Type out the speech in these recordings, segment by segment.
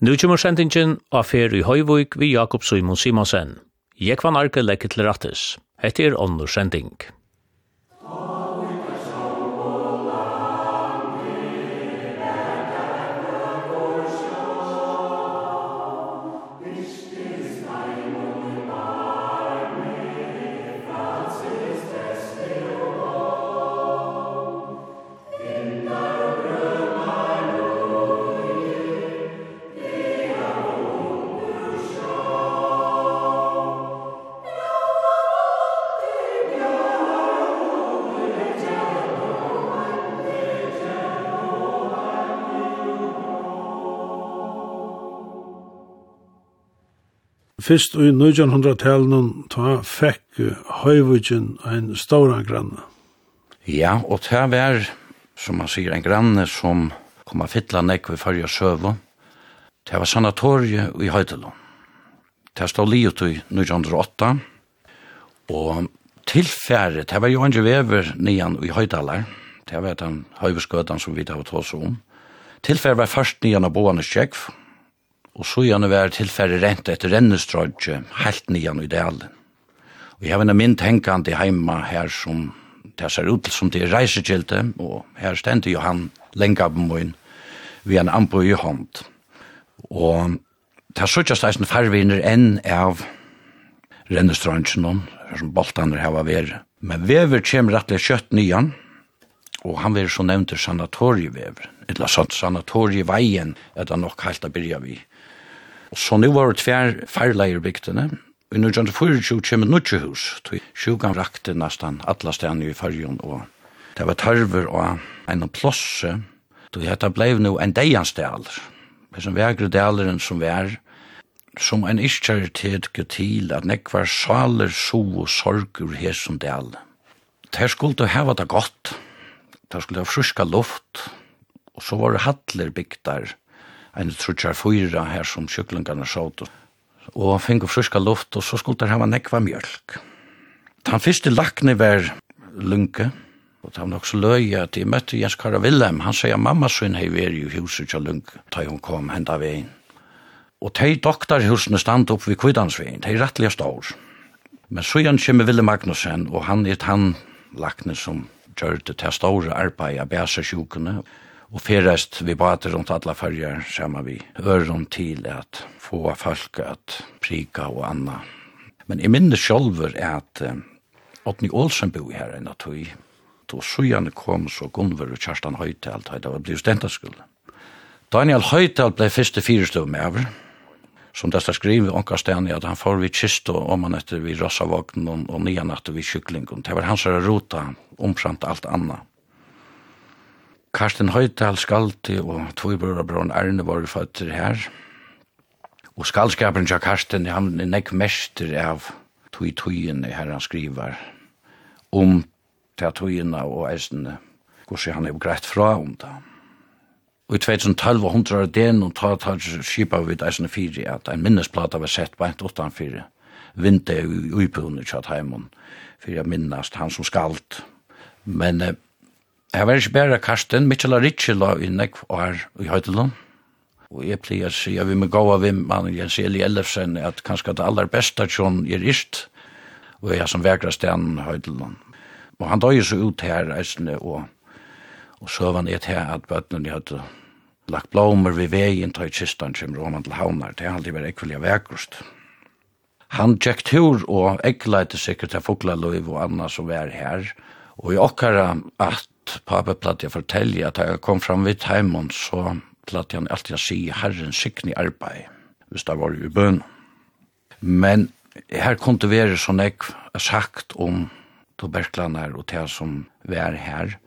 Nu kommer sendingen av fer i Høyvøk vi Jakob Simon Simonsen. Jeg kvann arke lekkert til rattes. Hette er ånder sending. Amen. Fyrst i 1900-talen ta fekk Høyvudgen ein stora granne. Ja, og det var, som man sier, en granne som kom a fytla nekk ved fyrja søvo. Det var sanatoriet i Høydelund. Det stod liot i 1908, og tilfæret, det var jo andre vever nian i Høydalar, det var den høyveskøtan som vi da var tås om. Tilfæret var først nian av Boanes Kjekv, og så gjerne var tilfærre rent etter rennestrødje, helt nyan i delen. Og jeg har en mynd heima her som det ser ut som det er reisegilte, og her stendte jo han lenge av min ved en anbo i hånd. Og det er sånn at det farviner enn av rennestrangen, som boltaner her var vere. Men vever kommer rettelig kjøtt nyan, og han vil så nevnt sanatorievever, eller sånn sanatorieveien er det nok helt å begynne vi. Så nu var det tvær færleierbygdene. I 1924 kommer nutje hus, tog sjukan rakte nesten alla stedene i färgen, og det var tarver og en plosse, tog dette blei nu en deiansdaler, som vegre deleren som vær, som en iskjærtet til at nekvar saler so og sorgur her som del. Der skulle heva det godt, der skulle ha fruska luft, og så var det hattler bygdar, en trutjar fyra her som kyklingarna sjåt Og han finko friska luft, og så skulle der hava nekva mjölk. Han fyrste lakne var lunke, og han var også løy at jeg møtte Jens Kara Willem, han sier mamma sin hei veri i huset til lunke, da hun kom henda veien. Og de doktorhusene stand opp vid Kvidansveien, de rettelig står. Men så igjen kommer Ville Magnussen, og han er han lakne som gjør det til store arbeid av bæsesjukene, og og ferest vi bater rundt alla färger samma vi öron til at få folk at prika og anna. Men jeg minnes sjolver er at um, Otni Olsen bo her enn at vi, og sujane kom så Gunnver og Kjerstan Høytelt, det var blivet stentaskuld. Daniel Høytal blei fyrste fyrstøv med over, som detta skriver onka Stenja at han får vi kist og om han etter vi rossavagnen og och nian efter. Det var hans rota omframt alt anna Karsten Høytal Skalti og Tvøybrødabron Erne var føtter her. Og skaldskaperen til Karsten, han er nekk mester av tøy tøyen her han skriver om til og eisene, hvordan han er greit fra om det. Og i 2012 var hundra den, og ta tar skipa vid eisene fire, at en minnesplata var sett beint utan fire. Vinte i uipunnet kjatt heimon, for jeg minnast han som skald. Men eh, Jeg var ikke bare Karsten, Mitchell og Ritchie la i nekv og her i Høytelund. Og jeg pleier å si, jeg vil med gå av hvem, man Jens Eli Ellefsen, at kanskje det aller beste som er ist, og jeg som verkar stenen Høytelund. Og han døg så ut her, eisne, og, og så var han et her at bøttene hadde lagt blommer ved veien til kistan som råman til Havnar, det er alltid vært ekvillig verkost. Han tjekk tur og ekleite sikkert av fuglaløyv og anna som var her, og i okkara at pappa platt jeg fortelle at jeg kom fram vidt heimen, så platt jeg alltid å si Herren sikten i arbeid, hvis det var i bøn. Men her kunne det være sånn jeg har sagt om tuberklaner og det som var her,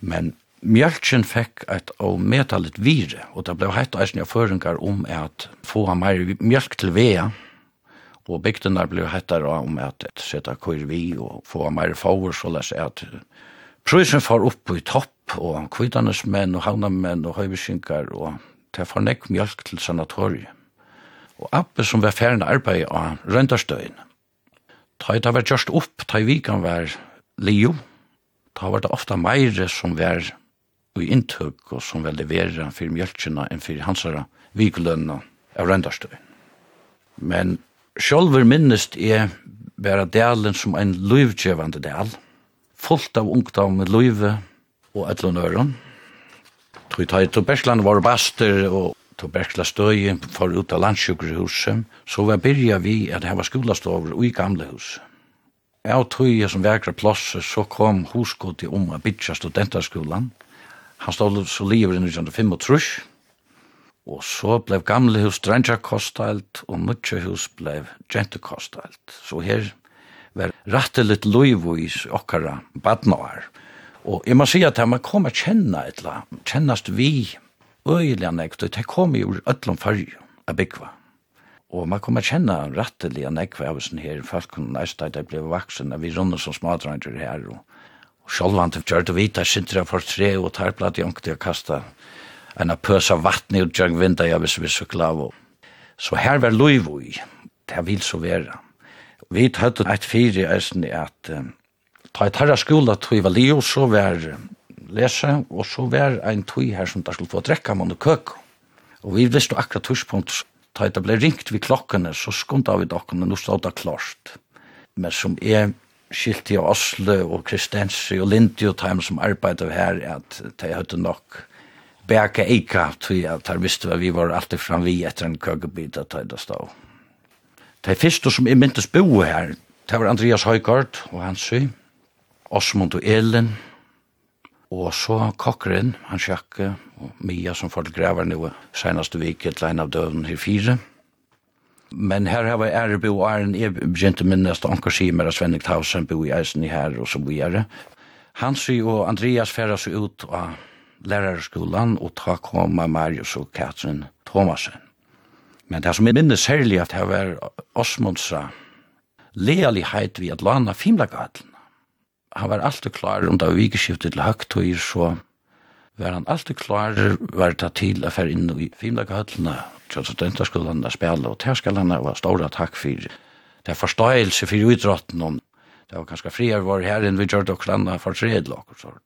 men Mjölkjen fekk et av metallet vire, og det ble hett eisen av føringar om at få mer mjölk til vea, og bygdene ble hettere om at seta kur vi og få mer favor, så les at Prøysen far opp i topp, og kvidanesmenn og havnamenn og høyviskinkar, og til for nekk mjölk til sanatoriet. Og Abbe som var ferdig arbeid av røyndarstøyen, ta i det var gjørst opp, ta i vikan var lio, ta var det ofta meire som var i inntøk og som var levera for mjölkina enn for hansara vikulønna av Røndarstøyen. Men sjolver minnest er vera delen som ein løyvgjevande del, fullt av ungdom med løyve og etlun øren. Tog ta i Tobersland var baster og Tobersla støy for ut av landsjukkerhuset, så var byrja vi at det var skolastover og i gamle hus. Jeg tog jeg som vekra plass, så kom husgått i om å bytja studentarskolan. Han stod så livet i 1905 Og så blev gamle hus drenja kostalt, og mutja hus blev gente kostalt. Så her var ratteligt loivois okkara badnaar. Og jeg må si at man kom a kjenna etla, kjennast vi øyelig nekt, og det kom jo öllom fyrir a byggva. Og man kom a kjenna rattelig nekva av sin her, folk kunne næsta at jeg ble vaksen, vi runde som smadranger her, og sjálvant gjør og vita, sintra for tre, og tar blad i ångte og kasta en pøsa vattni og gjør vinda, ja, vis vi sukla av. Så her var loivoi, det vil så vera. Vi hadde et fire eisen at um, ta et herra skola tog var leo, så var lese, og så var en tog her som der skulle få drekka mann og køk. Og vi visste akkurat tidspunkt, ta et det ble ringt vi klokkene, så skunda vi dokkene, nå stod det klart. Men som er skilt i Oslo og Kristensi og Lindy og Time som arbeidde her, at de hadde nok bæka eika, tog at her visste vi var alltid fram vi etter en køkebit at det stod. De første som jeg myntes bo her, det var Andreas Høygaard og Hansi, Osmond og Elin, og så Kokkeren, han sjakke, og Mia som får til grever nå, seneste vik, et lein av døden her fire. Men her har vi ære bo, og æren jeg begynte minnest anker simer av Svennik Tausen, bo i eisen i her, og så bo i ære. Hansøy og Andreas færre seg ut av lærerskolan, og ta koma Marius og Katrin Thomasen. Men det som er minnes særlig at det var Osmundsa lealighet vi at lana Fimlagatlen. Han var alltid klar om det vikeskiftet til høgtøyer, så var han alltid klar var det til å fære inn i fimlagatlen til studenterskolen å spille, og terskalene var store takk for det er forståelse for utrotten om det var ganske friere var her enn vi gjør det og klandet for tredje og sånt.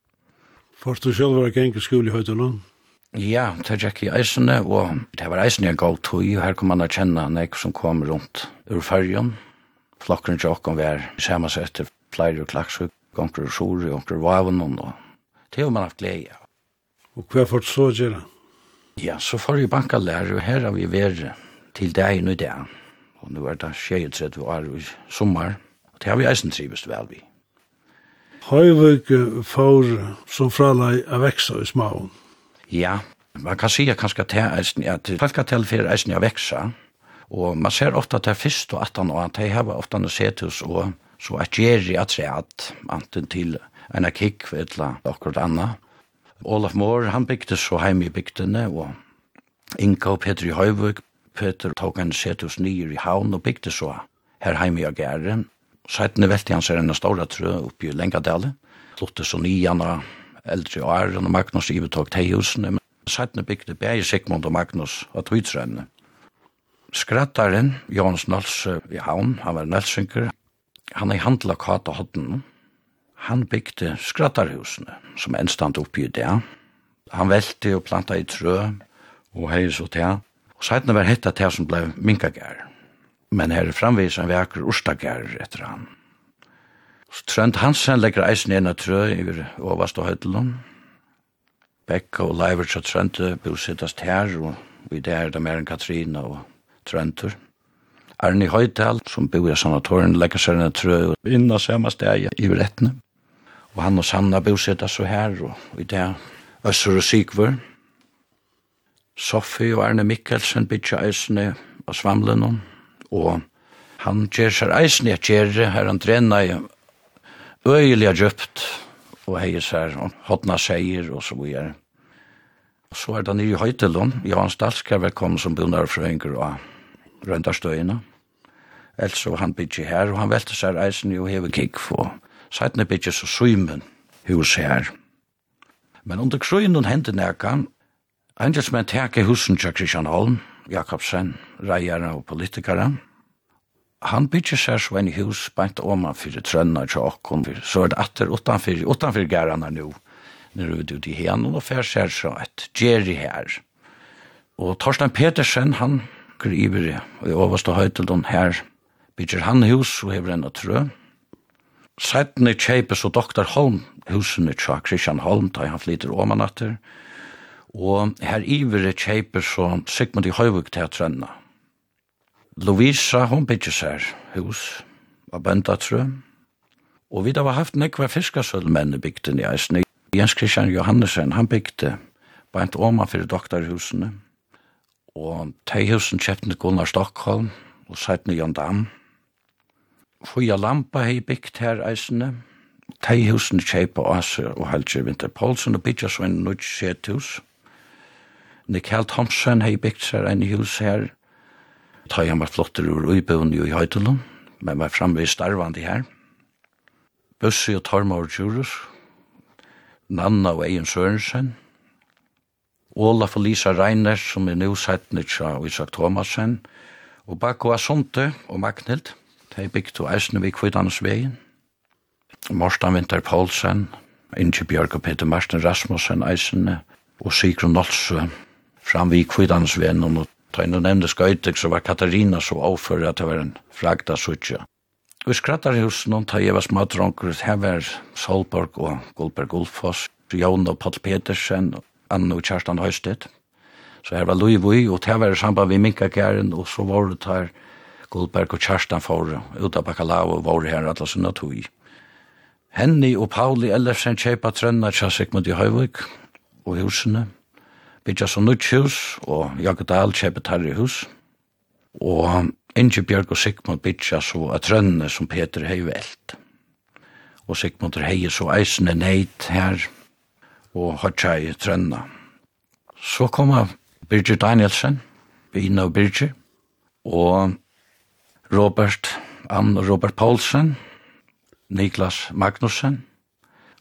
Først du selv var ikke enkelt skole i høytelen? Ja, det gikk i eisene, og det var eisene en god tog, og her kom man å kjenne nek som kom rundt ur fargen. Flokkeren til åkken var samme sett til flere klaksøk, gonger og sjore, gonger og vaven, og det har man haft glede av. Og hva fått så gjøre? Ja, så får vi banka lære, og her har vi vært til deg nå i dag. Og nå er det skjeet vi var i sommer, og det har vi eisen trivist vel vi. Høyvøk får som fralei av veksa i smaun. Ja, man kan säga kanske att det är att folkkartell för är snä växa och man ser ofta att det först och att han och att har ofta en setus och så att Jerry att säga att anten till en kick eller något annat. Olaf Moore han byggde så hem i bygdene og Inka og Petri Høyvøk Peter tok en setus nyer i havn og bygde så her heim i Agæren. Sættene velte han ser en stora trø oppi i Lengadale. Flotte så nyana eldre år, og Magnus ibetok tehusen, men sattne bygde bæg Sigmund og Magnus og Tvidsrenne. Skrattaren, Jons Nals i havn, han var Nalsinker, han er handla kata hodden. Han bygde skrattarhusene, som enn stand oppi i det. Han velte og planta i trø, og hei så til. Og sattne var hetta til som blei minkagær. Men her framvis en vekker ostagær etter han. Trønd Hansen legger eisen ena trø i overast og høytelom. Bekka og Leivert og Trønd bosittast her, og vi der er det mer enn Katrine og Trøndur. Arne Høytal, som bor i sanatorien, legger seg ena trø inn av samme steg i rettene. Og han og Sanna bosittast så her, og vi der Øssur og Sigvør. Sofie og Arne Mikkelsen bytja eisene av svamlen, og han gjør seg eisene, jeg gjerre, her han trener øyelig djupt, og heier seg, og hodna seier, og så videre. Og så er det nye høytelån, Johan Stalskar, velkommen som bundarfrøyngur og røyndarstøyene. Ellers var han bygge her, og han velte seg eisen jo heve kikk, for. seitene bygge så symen hus her. Men under krøyen og hendene nekka, Engelsmenn teke husen til Kristian Holm, Jakobsen, reierne og politikere, han bygger seg så en hus bænt om han fyrir trønna og tjokken, så er det atter utanfyr, utanfyr gærene nå, når du er ute i henne, og fyrir seg så et gjerri her. Og Torstein Petersen, han griver i, og i overste høytelden her, bygger han hus og hever enn og trø. Sættene kjeipes og doktor Holm, husene tja Christian Holm, da han flyter om han atter, og her iver kjeipes og Sigmund i Høyvuk til at. Lovisa, hon bygger seg hus av bøndatrø, og vi har haft nekva fiskasølmenn i bygden i eisne. Jens Christian Johannesen, han bygde bænt oma fyrir doktorhusene, og teihusen kjepte Gunnar Stockholm, og sætne Jan Dam. Fuja Lampa hei bygd her eisne, teihusen kjeipa Ase og Helge Winter Poulsen, og byggja så en nødt sethus. Nikkel Thompson hei bygd seg en hus her, ta han var flottere ur uibøen i Høytulun, men var framveg starvandi her. Bussi og Tormaur Djurus, Nanna og Egen Sørensen, Olaf og Lisa Reiner, som er nøvsettnitsa og Isak Thomasen, og Bakko Asonte og Magnhild, de bygde og eisne vi kvidansvegin, Morstan Vinter Paulsen, Inge Bjørk og Peter Marsten Rasmussen eisne, og Sigrun Nolse, fram vi kvidansvegin og Ta inn og nevnte skøytek så var Katarina så avfør at det var en fragda suttja. Og i hos noen, ta jevas smadronker, her var Solborg og Gullberg Ulfoss, Jon og Paul Petersen, Anne og Kjerstan Høystedt. Så her var Louis Vui, og det var i samband med Minkakæren, og så var det her Gullberg og Kjerstan for ut av Bakalau og var her alle sånne tog. Henny og Pauli Ellefsen kjeipa trønna tja Sigmund i Høyvik og husene, bytja så nødt hus, og Dahl kjøper tarri hus. Og Inge Bjørg og Sigmund bytja så at trønne som Peter hei velt. Og Sigmund hei så eisene neit her, og hodja i trønna. Så koma Birgit Danielsen, Bina og Birgit, og Robert, Ann Robert Paulsen, Niklas Magnussen,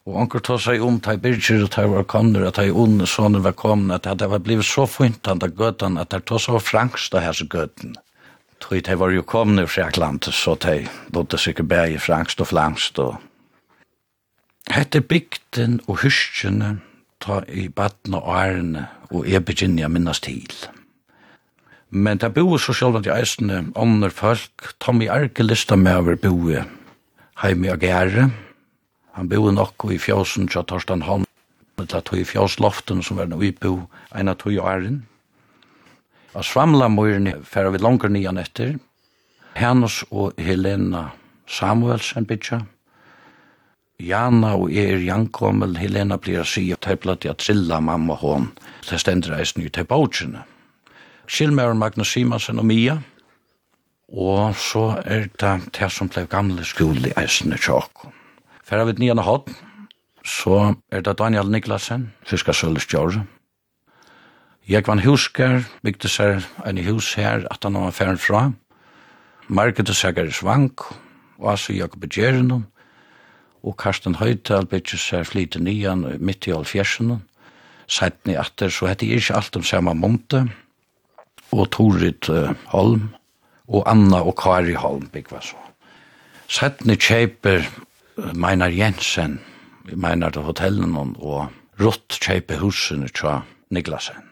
Og anker tar seg om til Birgir og til Varkanner, at til Onne sånne var kommet, at det var blivet så fint av gøtten, at det tar seg frangst av hans gøtten. Tøy, det var jo kommet fra Atlantis, så det bodde sikkert bæg i frangst og flangst. Og... Hette bygden og hyrskjene, ta i baden og ærene, og jeg begynner å minnes til. Men det bor så selv at jeg eisende ånder folk, Tommy Arke lista med over boet, heim i Agere, Han bor nok i fjósen til Torstein Holm, Det er tog i fjósloften som var i bo eina tog åren. Og svamla møyrene færa vi langer nian etter. Hennes og Helena Samuelsen bytja. Jana og er jankommel, Helena blir sier tøypla til at trilla mamma hon. Det stender eisen i tøypautsjene. Kjellmæren Magnus Simonsen og Mia. Og så er det det som ble gamle skole i eisen i tjåkon. Færa vi nian og så er det Daniel Niklasen, fiska Sølstjord. Jeg var en husker, bygde seg en hus her, at han var ferdig fra. Markedet seg er svank, og altså Jakob Gjernon, og Karsten Høytal bygde seg flyte nian midt i alfjersen. Seiten i atter, så hette jeg ikke alt om samme måned, og Torit Holm, og Anna og Kari Holm bygde så. Seiten i kjeiper Meinar Jensen, Meinar til hotellen og Rott kjeipe husene tja Niklasen.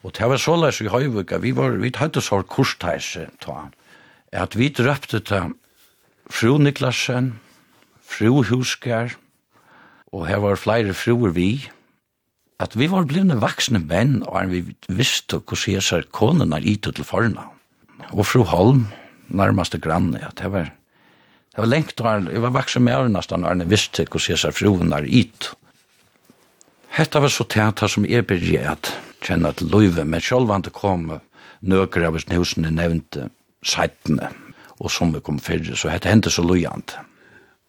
Og det var så leis i Høyvika, vi var, vi hadde så kursteise ta, at vi drøpte til fru Niklasen, fru Husker, og her var flere fruer vi, at vi var blivne vaksne menn, og vi visste hvordan jeg ser konen er ytet til forna. Og fru Holm, nærmeste granne, at det var Jeg var lengt der, jeg var vaksen med årene nesten, jeg visste hvordan jeg ser fruen er it. Hetta var så teater som jeg begynte at kjenne til løyve, men selv om det kom nøkker av husene nevnte seitene, og som vi kom fyrre, så hette hendte så løyant.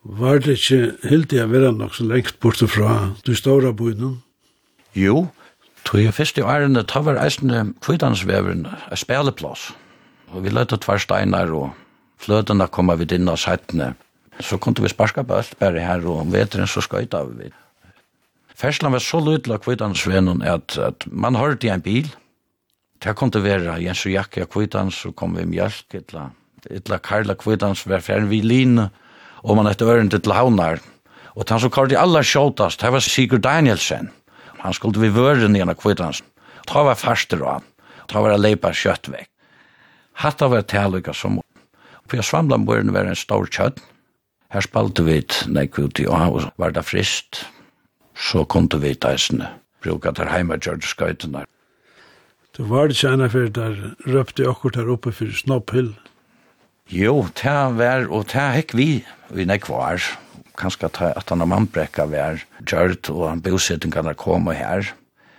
Var det ikke helt jeg være nok så lengt borte fra du ståra bøyden? Jo, tog jeg først i årene, ta var eisende kvidansveveren, en speleplass. Og vi lette tvær steinar og flødene kommer vi inn av settene. Så kunne vi sparska alt bare her, og om veteren så skøyta vi. Ferslan var så lydelig av kvittansvennen at, at man hørte i en bil. Det kunne være Jens og Jakke av kvittans, så kom vi mjölk, etla, etla Karla kvittans, var fjern vi line, og man etter øren til havnar. Og han som kallte aller sjåtast, det var Sigurd Danielsen. Han skulle vi vøren igjen av kvittans. Ta var faster av, ta var leipa kjøtt vekk. Hatta var tælluga som For Svamlambøren var en stor kjøtt. Her spalte vi et nek ut i og var det frist. Så kom vi et eisene. Bruka der heima gjørte skøytene. Det var det kjenne for der røpte akkurat der oppe for Snopphill. Jo, det var, og det hekk vi, vi nek var. Kanskje at han og mannbrekka var gjørt, og han bosettingene kom her.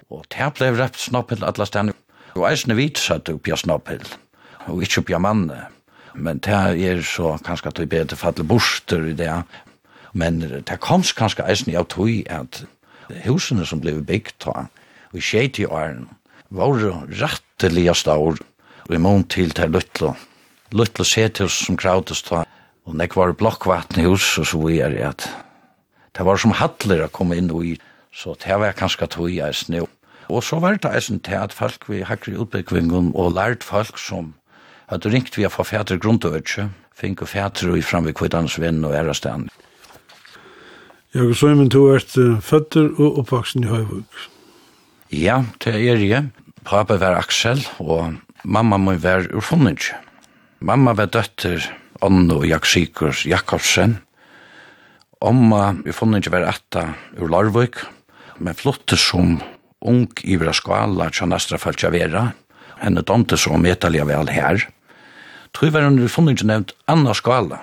Og det ble røpt Snopphill alle stedene. Og eisne vidt satt opp i Snopphill, og ikke opp i Manne. Men det er så kanskje at vi bedre fattelig borster i det. Men det kom kanskje eisen av tog at husene som ble bygd da, og i skjeit i åren, var rettelig stor, og i mån til til Luttlo. Luttlo sethus som krautes da, og nek var blokkvatnhus, og så vi er at det var som hattler å komme inn i, så det var kanskje tog eisen jo. Og så var det eisen til at folk vi hakker i utbyggvingen og lært folk som at du ringt via for fætre grundøvetse, fink og fætre i framvik kvittans venn og ærestand. Jeg så søymen du ert føtter og oppvaksen i Høyvøk. Ja, det er jeg. Pappa var Aksel, og mamma må være urfunnig. Mamma var døtter Anno og Jaksikur Jakobsen. Omma urfunnig var atta ur Larvøk, men flottet som ung i skvala tja nastra falcha vera, henne domte så medtalja vel her, tror var hun i fundingen nevnt anna skala,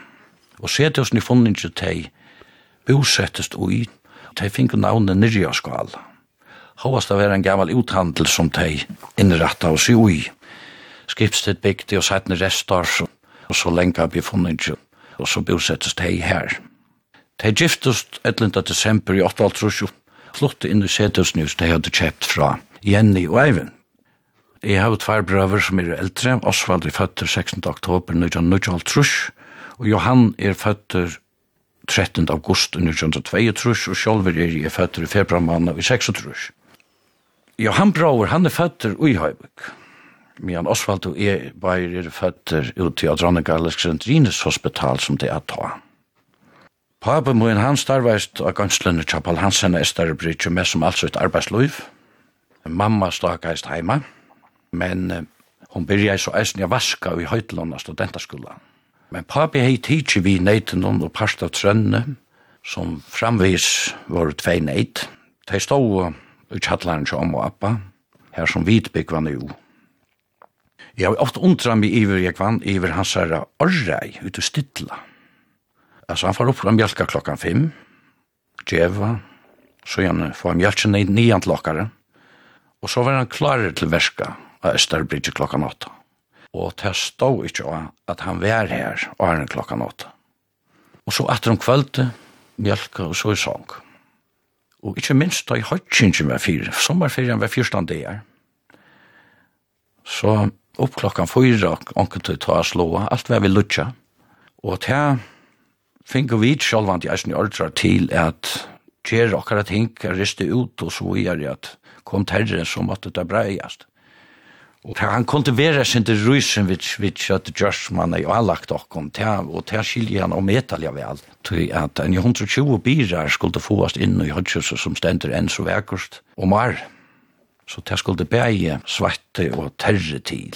og sette oss ni fundingen tei bosettest ui, tei finko navnet nirja skala. Hovast av er en gammal uthandel som tei innratta oss i ui. Skipstedt bygdi og sætni restar, og så lenga vi fundingen, og så bosettest tei her. Tei giftust 11. desember i 8.30, flutte inn i setesnus tei hadde kjøpt fra Jenny og Eivind. Jeg har tvær brøver som er eldre. Osvald er født 16. oktober 1903, og Johan er født 13. august 1922, og Sjolver er jeg født i februar måned i 26. Johan Brauer, han er født i Høybøk. Men Osvald og jeg bare er født ut i Adronnegalles Grendrines hospital som det er ta. Pape Moen han starveist av Ganslunde Chapal Hansen er større brytje med som altså et arbeidsliv. Mamma stakast heima. Men uh, hon byrja så eisen jeg vaska i Høytlanda studentaskolan. Men papi hei tidsi vi neiten hon og parst av trønne, som framvis var tvei neit. De stå i kjallaren til om og appa, her som vitbyggva nu. Jeg har ofte undra mig iver jeg vann iver hans herra orrei ut og stidla. Altså han får opp fra mjölka klokkan fem, djeva, så gjerne får han mjölka nian klokkare, og så var han klarer til verska, av Østerbridge klokkan åtta. Og det stod ikke av at han var her og er klokkan åtta. Og så etter om kvöldet, mjölka og så i sång. Og ikke minst da i høytsinsen var fyr, sommerferien var fyrstand det er. Så opp klokkan fyra, onken til ta slåa, alt var vi lutja. Og til og vit sjálvant i eisen i ordra til at gjer okkara ting riste ut og så er at kom terren som måtte det breiast. Og han kunne være sin til rysen vidt vidt kjøtt Gjørsmann og har lagt okkom til, og til skilje han om etalja vel. Til at en 120 birar skulle fåast inn i hødgjøse som stender enn så vekkust og mar. Så til skulle beie svette og terre til.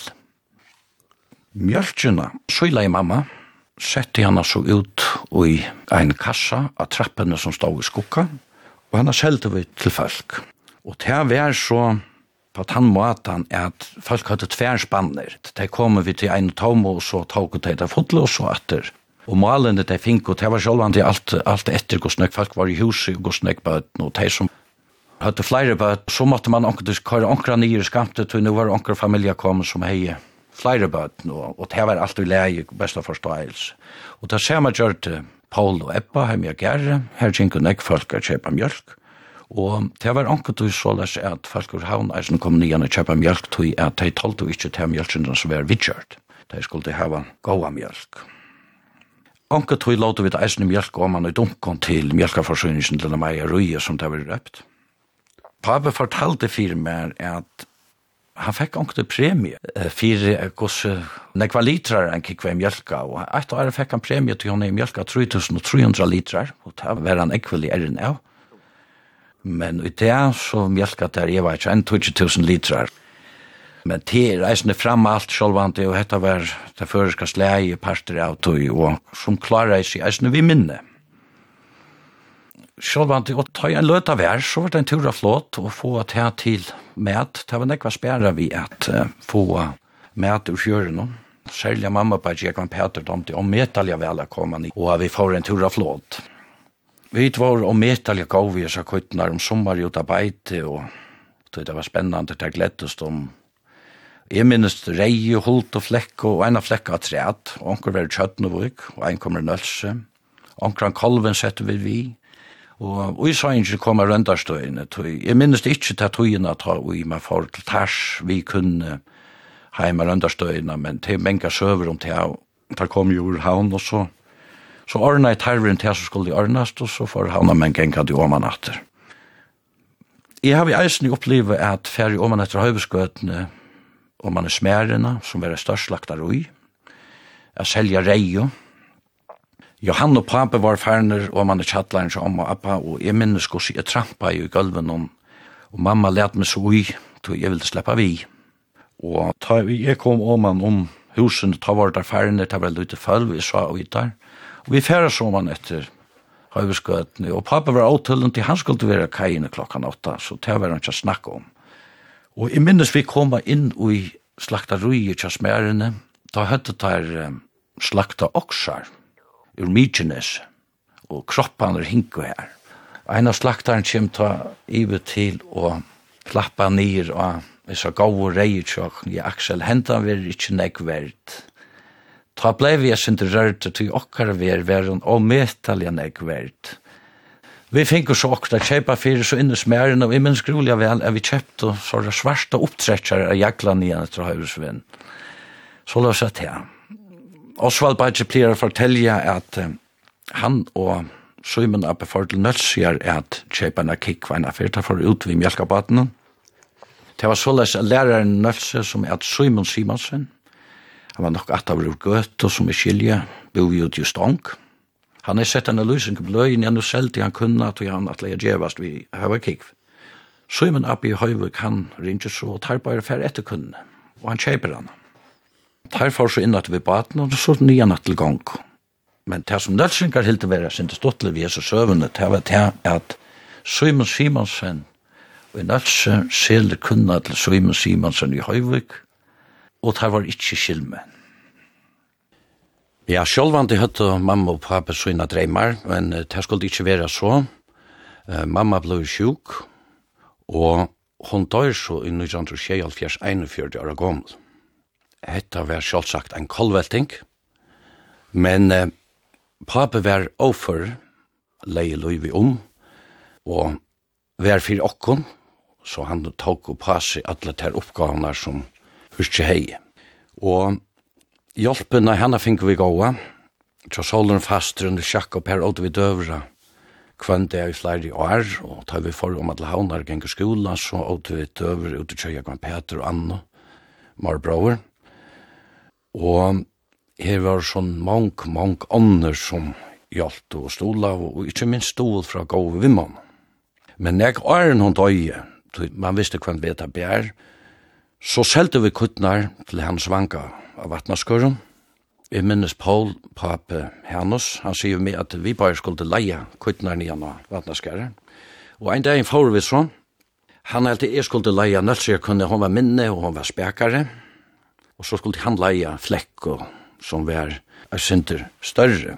Mjölkjuna, søyla i mamma, sette henne så ut i en kassa av trappene som stod i skukka, og henne selte vi til folk. Og til hver så på den måten er at folk hadde tverspanner. De kom vi til en tom, og så tok de det fotle og så etter. Og malene de fink, og det var sjølvand til alt, alt etter hvordan folk var i huset, og hvordan jeg bøten, og de som hadde flere bøten, så måtte man anker, køre anker nye skamte, og nå var anker familie kommet som heie flere bøten, og, og det var alt vi leie, besta forståelse. Og det samme gjør til Paul og Ebba, hjemme og Gerre, her kjenker nek folk å kjøpe mjølk, Og det var anket du så lest at Falkur Havn er som kom nyan og kjøpa mjölk tog at de talte ikke til mjölkene som var vidkjørt. De skulle hava gåa mjölk. Anket tog låte vi til eisen mjölk om man er dunkan til mjölkaforsyningen til meg og røye som det var røpt. Pape fortalte fyrir meg at han fekk anket premie fyrir gos nekva litrar enn kikva i mjölka og eit år fikk han premie til hon i mjölka 3300 litrar og det var han ekvelig erin av. Men i det så mjölka der, jeg var ikke, enn 20.000 litrar. Men det er reisende fram alt sjolvande, og dette var det føreska slei parter av tog, og som klarer eis i eisende vi minne. Sjolvande, og ta en løt av vær, så var det en tur av flåt, og få at her til med, det var nekva spæra vi at uh, få med ur fjøren, særlig mamma på Jekvan Peter, de til om metalja vel å komme ni, og vi får en tur av flåt. Vi var og metallig gav vi så kuttnar om sommar i beite, og det var spennende, det glettest om Jeg minnes rei og hult og flekk og en av flekk av treet, og anker var kjøttenvøk, og en kommer nølse, anker han kalven setter vi vi, og vi sa ikke komme røndarstøyene, jeg minnes det ikke til tøyene at vi med for til tærs, vi kunne heima røndarstøyene, men til menga søver om til, der kom jo ur havn og så, Så ordna i tarveren til som skulle ordnast, og så får han men en genga til åman atter. Jeg har i eisen opplevet at ferdig åman etter høybeskøtene, og man er smerena, som er størst lagt av roi, er selja reio, Johan og Pape var ferner, og man er tjattlein som om og appa, og jeg minnes hos jeg trampa i gulven, og, og mamma let meg så ui, tog jeg ville sleppa vi. Og ta, jeg kom om man om husen, ta var der ferner, ta var lute følg, vi sa ui der, Vi færa som han etter høyverskøtene, og pappa var avtølen til han skulle være kajene klokkan åtta, så det var han ikke snakka om. Og i minnes vi koma inn i slakta rui i smærene, da høyde der slakta oksar ur Mykines, og kroppan er hinko her. Ein av slaktaren kjem ta ive til og klappa nir og disse gode reier i Aksel, hentan veri ikkje nek verdt. Ta blei vi sindur rørte til okkar ver verun og metalja nek verd. Vi finkur så okra kjeipa fyrir så innes mæren og imen skrulia vel er vi kjeipt og så er svarsta opptrekkar av jagla nian etter høyresvinn. Så la oss at her. Osvald Bajtje pleier å fortelja at um, han og Simon Abbe Fordel Nøtsjar er at kjeipa na kikk fyrir ta for ut vi mjölkabatene. Det var såleis læreren Nøtse som er at Simon Simonsen, Han var nok at av rur gøtta som er skilje, bo vi ut i stånk. Han er sett en løsning på løyen, han er selv til han kunne at han at leia djevast vi hava kikv. Søymen Abbi Høyvuk, han ringer så, og tar bare fer etter kunne, og han kjeiper han. Tar for så inn at vi baten, og så nye natt til gang. Men det som Nølsingar hilde være sin til stått vi er så søvende, det var det at Søymen Simonsen, og Nølse, selv kunna til Søymen Simonsen i Høyvuk, og det var ikke skilme. Ja, sjølvandi høtte mamma og pappa sina dreymar, men det skulle ikke være så. Mamma ble sjuk, og hon dør så i 1971 år gammel. Hetta var sjølvsagt en kolvelting, men eh, pappa var offer, leie løyvi om, og var fyrir okkon, så han tok og passe alle ter oppgavene som ikke hei. Og hjelpen av henne finner vi gåa, så solen faster under sjakk og per åtte vi døvra kvann det er i flere år, og tar vi for om at havnar ganger skola, så åtte vi døvra ut i kjøya kvann Peter og Anna, Marbrower. Og her var sånn mang, mang ånder som hjelpte og stola, og ikke minst stol fra gode vimman. Men jeg er noen døye, man visste kvann veta bjær, Så selte vi kuttnar til hans vanka av vatnaskøren. Vi minnes Paul, pape Hernus, han sier meg at vi bare skulle leie kuttnar nian av vatnaskøren. Og en dag får vi sånn, han helte jeg skulle leie nølser, kunne hun var minne og hon var spekare. Og så skulle han leie flekk og som var er synder større.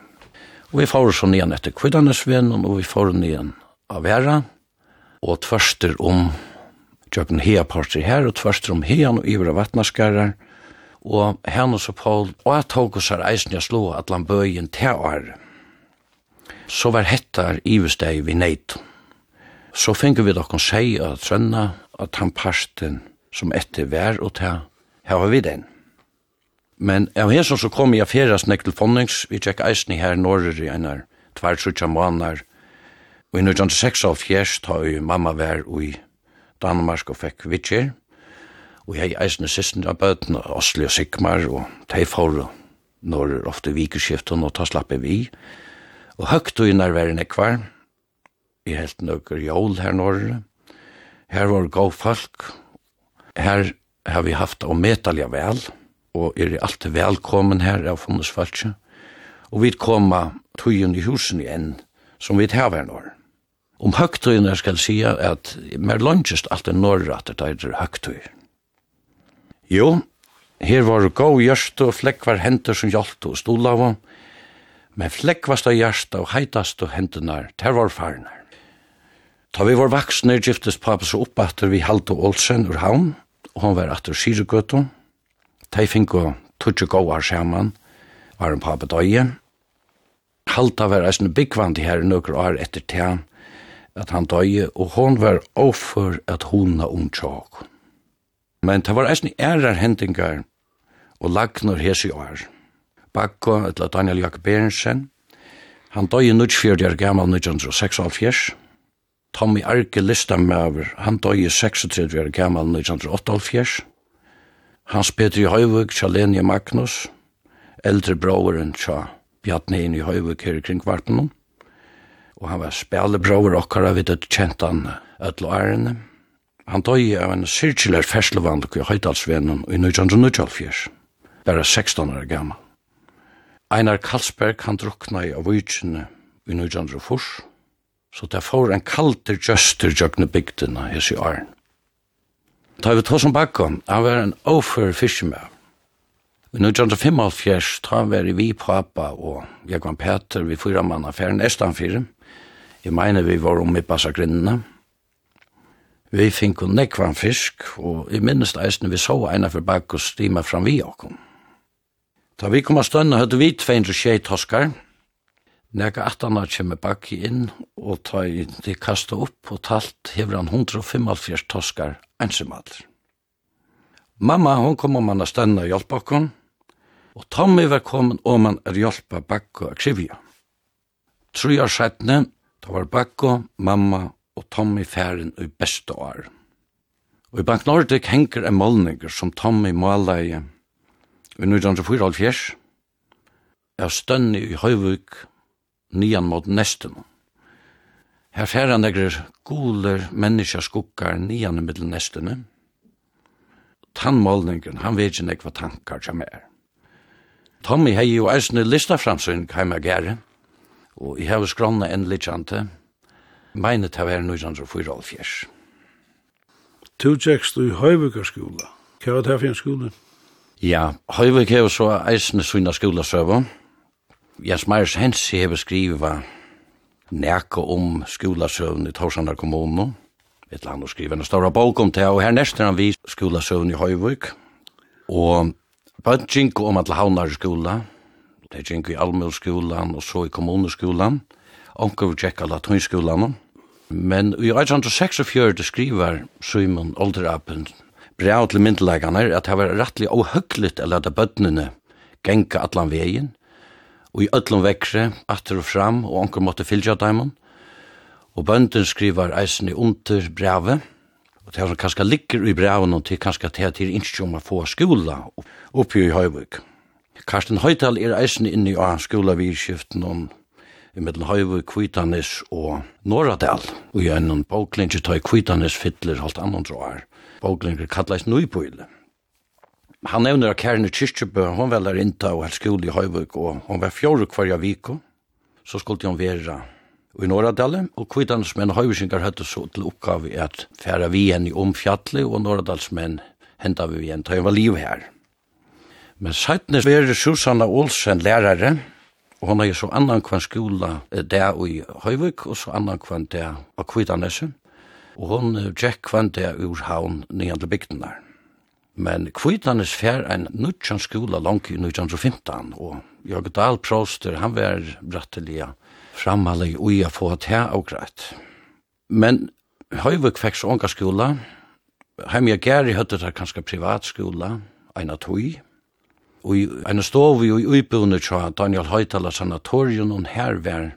Og vi får sånn nian etter kvittanesvennen, og vi får nian av vera, og tverster om kjøpen hea parter her, og tvarster om hean og ivra vattnaskarar, og Hannes og Paul, og at oss her eisen jeg slå at lan bøyen til år. Så var hettar ivesteg vi neit. Så finner vi dokken seg og sønna at han parsten som etter vær og ta, her var vi den. Men av hesson så kom jeg fjeras nek til fondings, vi tjekk eisen i her norrer i einar, tvær suttja måneder, og i 1906 av fjers har jo mamma vær og i Danmark og fikk vittjer. Og jeg eisne sisten av bøten, Osli og Sigmar, og de får når ofte vikerskiften og ta slappe vi. Og høgt og innar væren ekvar, i helt nøkker jól her norre. Her var gav folk, her har vi haft og metalja vel, og er alltid velkommen her av funnes. Og vi koma tøyen i husen igjen, som vi tar hver norre. Om högtøyene skal sige at mer lønnsest alt er norrat at det er høgtøy. Jo, her var gau gjørst og flekkvar henter som hjalt og stolava, men flekkvasta gjørst og heitast og hendunar, ter var farnar. Ta vi var vaksne giftes papas og oppatter vi halte Olsen ur havn, og han var atter Syregøtton. De fikk å tutsi gåar saman, var en pappa døye. Halta var eisne byggvandi her nøkker år etter tean, at han døye, og hon var offer at hona om. Men det var eisne ærar hendingar og lagnar hese år. Bakko, etla Daniel Jakob Berensen, han døye nuttfjörd gammal 1976, Tommy Arke Listamøver, han døye 36 år gammal 1978, Hans i Høyvig, Chalenia Magnus, eldre broren tja Bjartnein i Høyvig her kring Kvartnum, og han var spelebrover okkara vid et kjentan ötlo ærene. Han døy av en sirkulær ferslevanduk i Høydalsvenen i 1924, bare 16 år gammal. Einar Karlsberg han drukna i av vujtjene i 1924, så det får en kalter gjøster jøgne bygdina i i åren. Da vi tog som bakom, han var en offer fiskemær. I 1955 tar han væri vi pappa og Jekvann Peter, vi fyra mann affæren Estanfyrir, Jeg mener vi var om i passagrinnene. Vi fikk jo nekvann fisk, og i minnest eisen vi så eina for bak og stima fram vi okkom. Da vi kom av stønne høyde vi 206 toskar, Nega atana kjemme bakki inn og ta i de kasta opp og talt hever han 175 toskar ensimadler. Mamma hon kom om han a stanna og hjelpa okkon, og Tommy var kommet om han er hjelpa bakko og krivja. Tru år Da var Bakko, mamma og Tommy færen i beste år. Og i Bank Nordic henger en målninger som Tommy måleie i i 1974 er stønni i Høyvuk nian mot nesten. Her færa negrer guler menneska skukkar nian i middel nestene. Tannmålningen, han vet ikke nekva tankar som er. Tommy hei jo eisne listaframsyn heima gære og jeg har skrona en lidsjante, meine ta var nøysan så fyrir alfjers. Tu tjekst du i Høyvikarskola. Hva var det her for en skole? Ja, Høyvik hever så eisne sina skolasøver. Jens Meyers Hensi hever skriva nekko om skolasøvn i Torsandar kommune. Et land annet skriva en større bok om det, og her neste han vi skolasøvn i Høyvik. Og Bøntjinko om at Havnar skola, Det er gikk i allmølskolan og så i kommuneskolan. Onker vi tjekka latinskolan. Men i 1846 skriver Simon Olderapen brev til myndelegene at det var rettelig og høgligt å lade bøttene genka allan vegin og i öllum vekre, atter og fram, og onker måtte fylgja daimon. Og bønden skriver eisen i under brevet, og det er som kanskje ligger i brevet, og det kanskje til at det er ikke om å få skola oppi i Høyvøk. Karsten Høytal er eisen inne i skolavirskiften om i middelen Høyve, Kvitanes og Norradal. Og i en boklinger tar Kvitanes fiddler halvt annan drar. Boklinger kallast Nøybøyle. Han nevner at Kærne Kyrkjebø, hon vel er innta og helst skole i Høyvøk, og hon var fjore kvarja viko, så skulle hon være i Norradalen, og Kvitanesmenn Høyvøsingar høyde så til oppgave at færa vi igjen i omfjallet, og Norradalsmenn henta vi igjen, ta henne var liv her. Men sættene var Susanna Olsen lærare, og hon er så annan kvann skola der i Høyvik, og så annan kvann der av Kvidanese, og hon tjekk kvann der ur haun nian til bygden der. Men Kvidanes fær en nutjan skola langt i 1915, og Jörg Dahl Proster, han var bratteliga framhallig ui a få til og greit. Men Høyvik fekk så unga skola, Heim jeg gær i høttet her kanskje privatskola, eina tøy, i en stov i uibunnet tja Daniel Høytala sanatorium og her var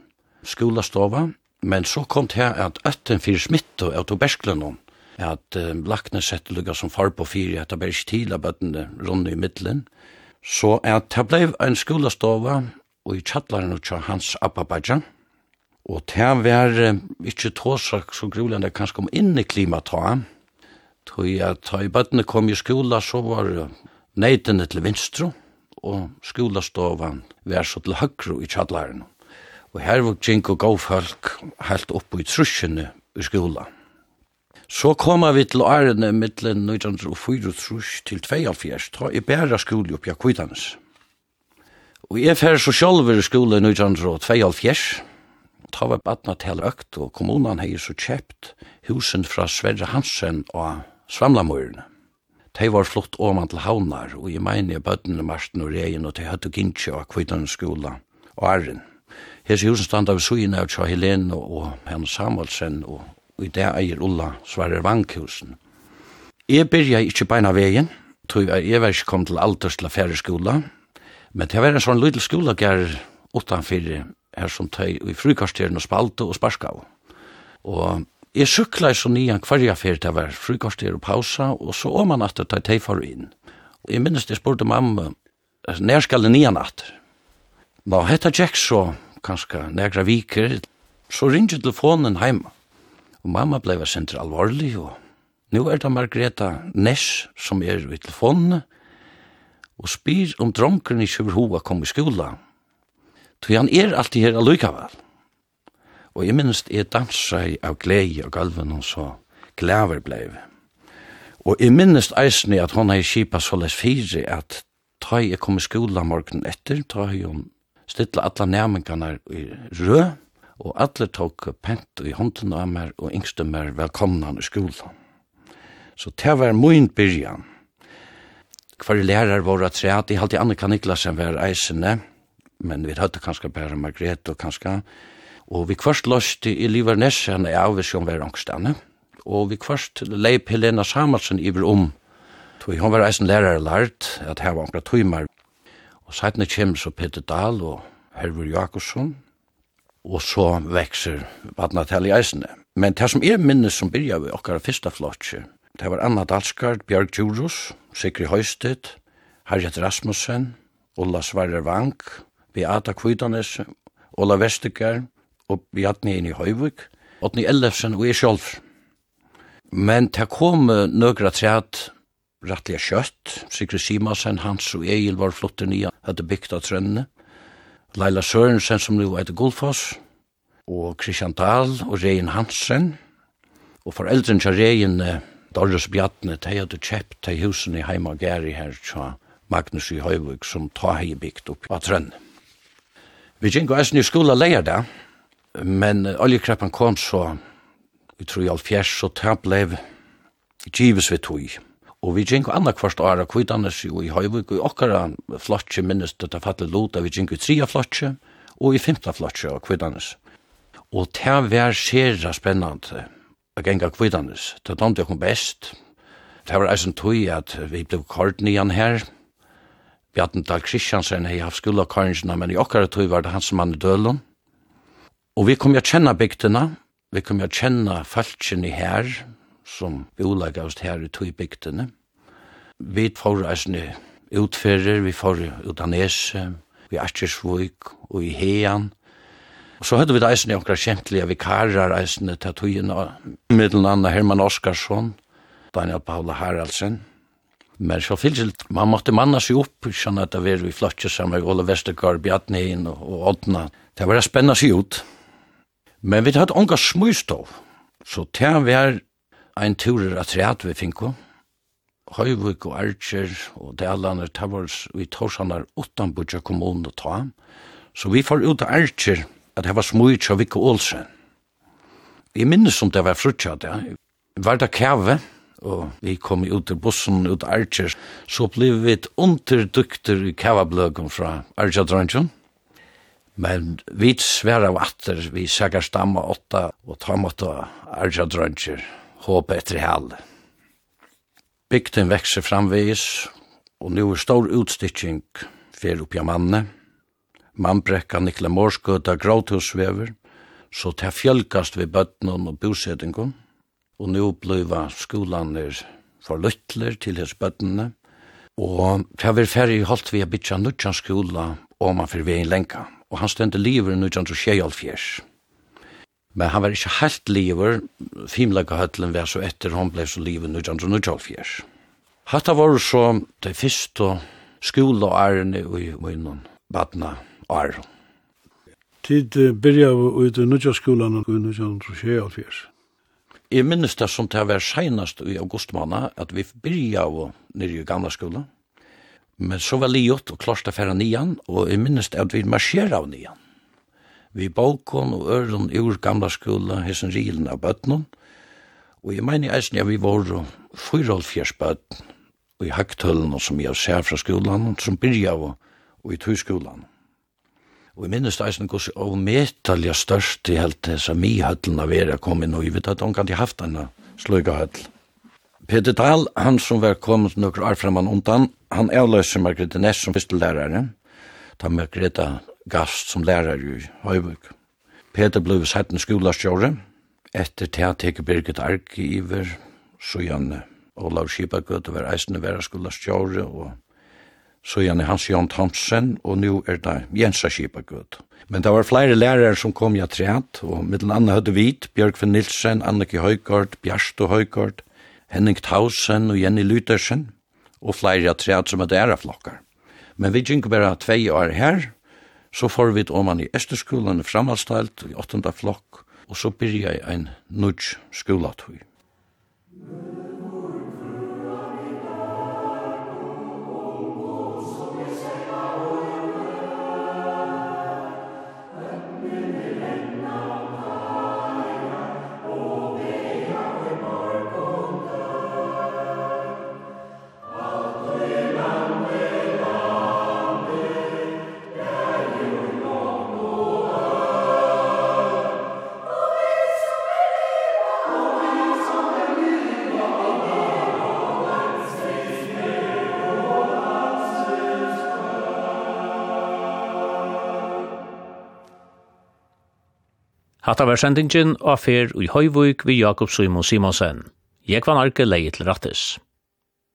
skolastova, men så kom det her at øtten fyrir smitte av tuberklenon, at uh, lakne sett lukka som far på fyri at det bare ikke tila bøttene rundt i middelen, så at det blei en skolastova og i tjallaren tja hans Ababadja, og det var uh, ikke tåsak så grulende kanskje om inne klimata, Tøy at tøy bøttene kom i skola, så var neitene til vinstru, og skolastovan var så til høgru i tjallaren. Og her var gink og gav folk helt oppe i trusjene i skola. Så koma vi til årene mittlen 1904 trus til 72, ta i bæra skole oppi akvitanes. Og jeg fer så sjálfur i skole 1972, ta var badna til økt, og kommunan hei så kjept husen fra Sverre Hansen og Svamlamøyrene. De var flott åman til havnar, og jeg mener bøttene Marsten og Regen og de hadde gintje av kvittane skola og arren. Hese husen standa vi suyina av Tja Helene og Hans Samuelsen og, og i det eier Ulla Sverre Vankhusen. Jeg byrja ikkje beina vegin, tog jeg var ikke kom til alders til affære skola, men det var en sånn lydel skola gær utanfyrir her som tøy i frukasteren og spalte og sparskav. Og Jeg sykla så nian kvarja fyrir det var frukoster og pausa, og så om man atter det teg for inn. Og jeg minnes jeg spurte mamma, nær skal det nian atter? Nå, hetta Jack så, kanskje negra viker, så ringer telefonen heima. Og mamma blei var sindri alvorlig, og nu er det Margreta Ness som er i telefonen, og spyr om dronken i Sjøverhova kom i skola. Så han er alltid her allukavall. Og jeg minnes jeg dansa av glede og galven og så glæver blei. Og jeg minnes eisne at hon hei kipa så les fire at ta jeg kom i skola morgen etter, ta jeg hon stilla alla næmingarna i rø, og alle tok pent i hånden av meg og yngste meg velkomna i skolan. Så det var min byrjan. Hver lærer var at tre, at jeg halte Annika Niklasen var eisene, men vi hadde kanskje bare Margrethe og kanskje Og vi kvart løst i livar nesse er av hvis hun var angstane. Og vi kvart leip Helena Samuelsen i om. Tog hun var eisen lærere lært at her var ankra tøymar. Og sætne kjem så Peter Dahl og Herver Jakobsson. Og så vekser vatnatel i eisene. Men det som er minnes som byrja vi okkara fyrsta flotje, det var Anna Dalskard, Bjørg Djurus, Sikri Høysted, Harriet Rasmussen, Ulla Svarrer Vank, Beata Kvidanes, Ola Vestergaard, og Bjarni inn i Høyvik, Otni Ellefsen og jeg sjolv. Men det kom nøgra træt rettelig kjøtt. Sigrid Simasen, Hans og Egil var flotte nye, hadde bygd av trønnene, Leila Sørensen som nu heter Gullfoss, og Christian Dahl og Rein Hansen. Og foreldren til Rein, Dorres Bjartne, de hadde kjøpt til husen i Heima Geri her til Magnus i Høyvig som ta hei bygd opp av trønnene. Vi gikk og eisen i skola leir da, Men oljekreppen kom så, vi tror i alfjers, så det blev gives vi tog. Og vi gikk anna kvart åra kvidanes jo i Høyvik, og okkara flotje minnes det ta fattelig lot vi gikk i tria flotje, og i femta flotje av kvidanes. Og det var sera spennande å genga kvidanes. Det damte jeg kom best. Det var eisen tog at vi ble kort nian her. Bjarten Dahl Kristiansen hei haft skulda karinjina, men i okkara tog var det hans mann i dølen. Og vi kom jo kjenne bygdene, vi kom jo kjenne falskene her, som bolag av oss her i tog bygdene. Vi får reisende utfører, vi får ut av Nese, vi Atjersvøk og i Heian. Og så hadde vi reisende eisne omkring kjentlige vikarer reisende til togene, middelen andre Herman Oskarsson, Daniel Paula Haraldsen. Men så fyllt, man måtte manna seg opp, sånn at det var vi flotje sammen med Ole Vestergaard, Bjartnein og Odna. Det var å spenna seg ut. Men vi hadde unga smøystov, så til vi er ein turer av treat vi finko, Høyvuk og Archer og Dalaner, det var i Torsanar utan budja kommunen å ta. Så vi får ut av Archer at det var smøyt av Vikko Olsen. Vi minnes som det var frutja det. Var det kjave, og vi kom ut av bussen, ut av Archer, så ble vi et underdukter i kjavabløgen fra Archer-drøntjen Men vi sværa vatter, vi sækar stamma åtta, og ta måtta arja drøntjer, håpe etter hel. Bygden vekser framvis, og nu er stor utstitching fer oppja manne. Mannbrekka Nikla Morsgøta gråthusvever, så ta fjölkast vi bøtnen og bosettingon, og nu bliva skolaner for lytler til hos bøtnene, og ta vi ferri holdt vi a bytja nutjan skola, og man fyrir vegin lenka og han stendte liver i 1924. Men han var ikke helt liver, fimlega høtlen var så etter han ble så liver i 1924. Hatta var så det første og ærene i munnen, badna ærene. Tid byrja ut i nudja skolan i 1924. Jeg minnes det som det var senast i augustmåned, at vi byrja nere i gamla skolan, Men så var liot og klosta færa nian, og jeg minnes at vi marsjera av nian. Vi balkon og øren ur gamla skola, hessen rilen av bøtnen, og jeg mener eisen ja, vi var fyralfjers bøtn, og i hakthøllen som jeg ser fra skolan, som byrja av og i tøyskolan. Og jeg minnes eisen gos av metalja størst i helt hessa mi høtlen av vera kom inn, og jeg vet at han kan de haft denne sløyga høtl. Peter Dahl, han som var kommet nokre år fremman undan, han avløser Margrethe Ness som fyrstelærare, ta Margrethe Gast som lærare i Høyvøk. Peter ble sætten skolastjåre, etter til han teker Birgit Ark i Iver, så gjerne Olav Kipagøt var eisende være skolastjåre, og så gjerne Hans Jan Thomsen, og nå er det Jensa Kipagøt. Men det var flere lærere som kom i atreat, og mittelen andre hadde Hvit, Bjørkven Nilsen, Anneke Høygaard, Bjarsto Høygaard, Henning Tausen og Jenny Lutersen, og flere træd som er dæra flokkar. Men vi gikk bare tvei år her, så får vi man i Østerskolen framhalstalt i åttenda flokk, og så byrja jeg en nudj skolatøy. Hatta var sendingen av fer i Høyvøyk vi Jakob Simon Simonsen. Jeg var narke leie til rattes.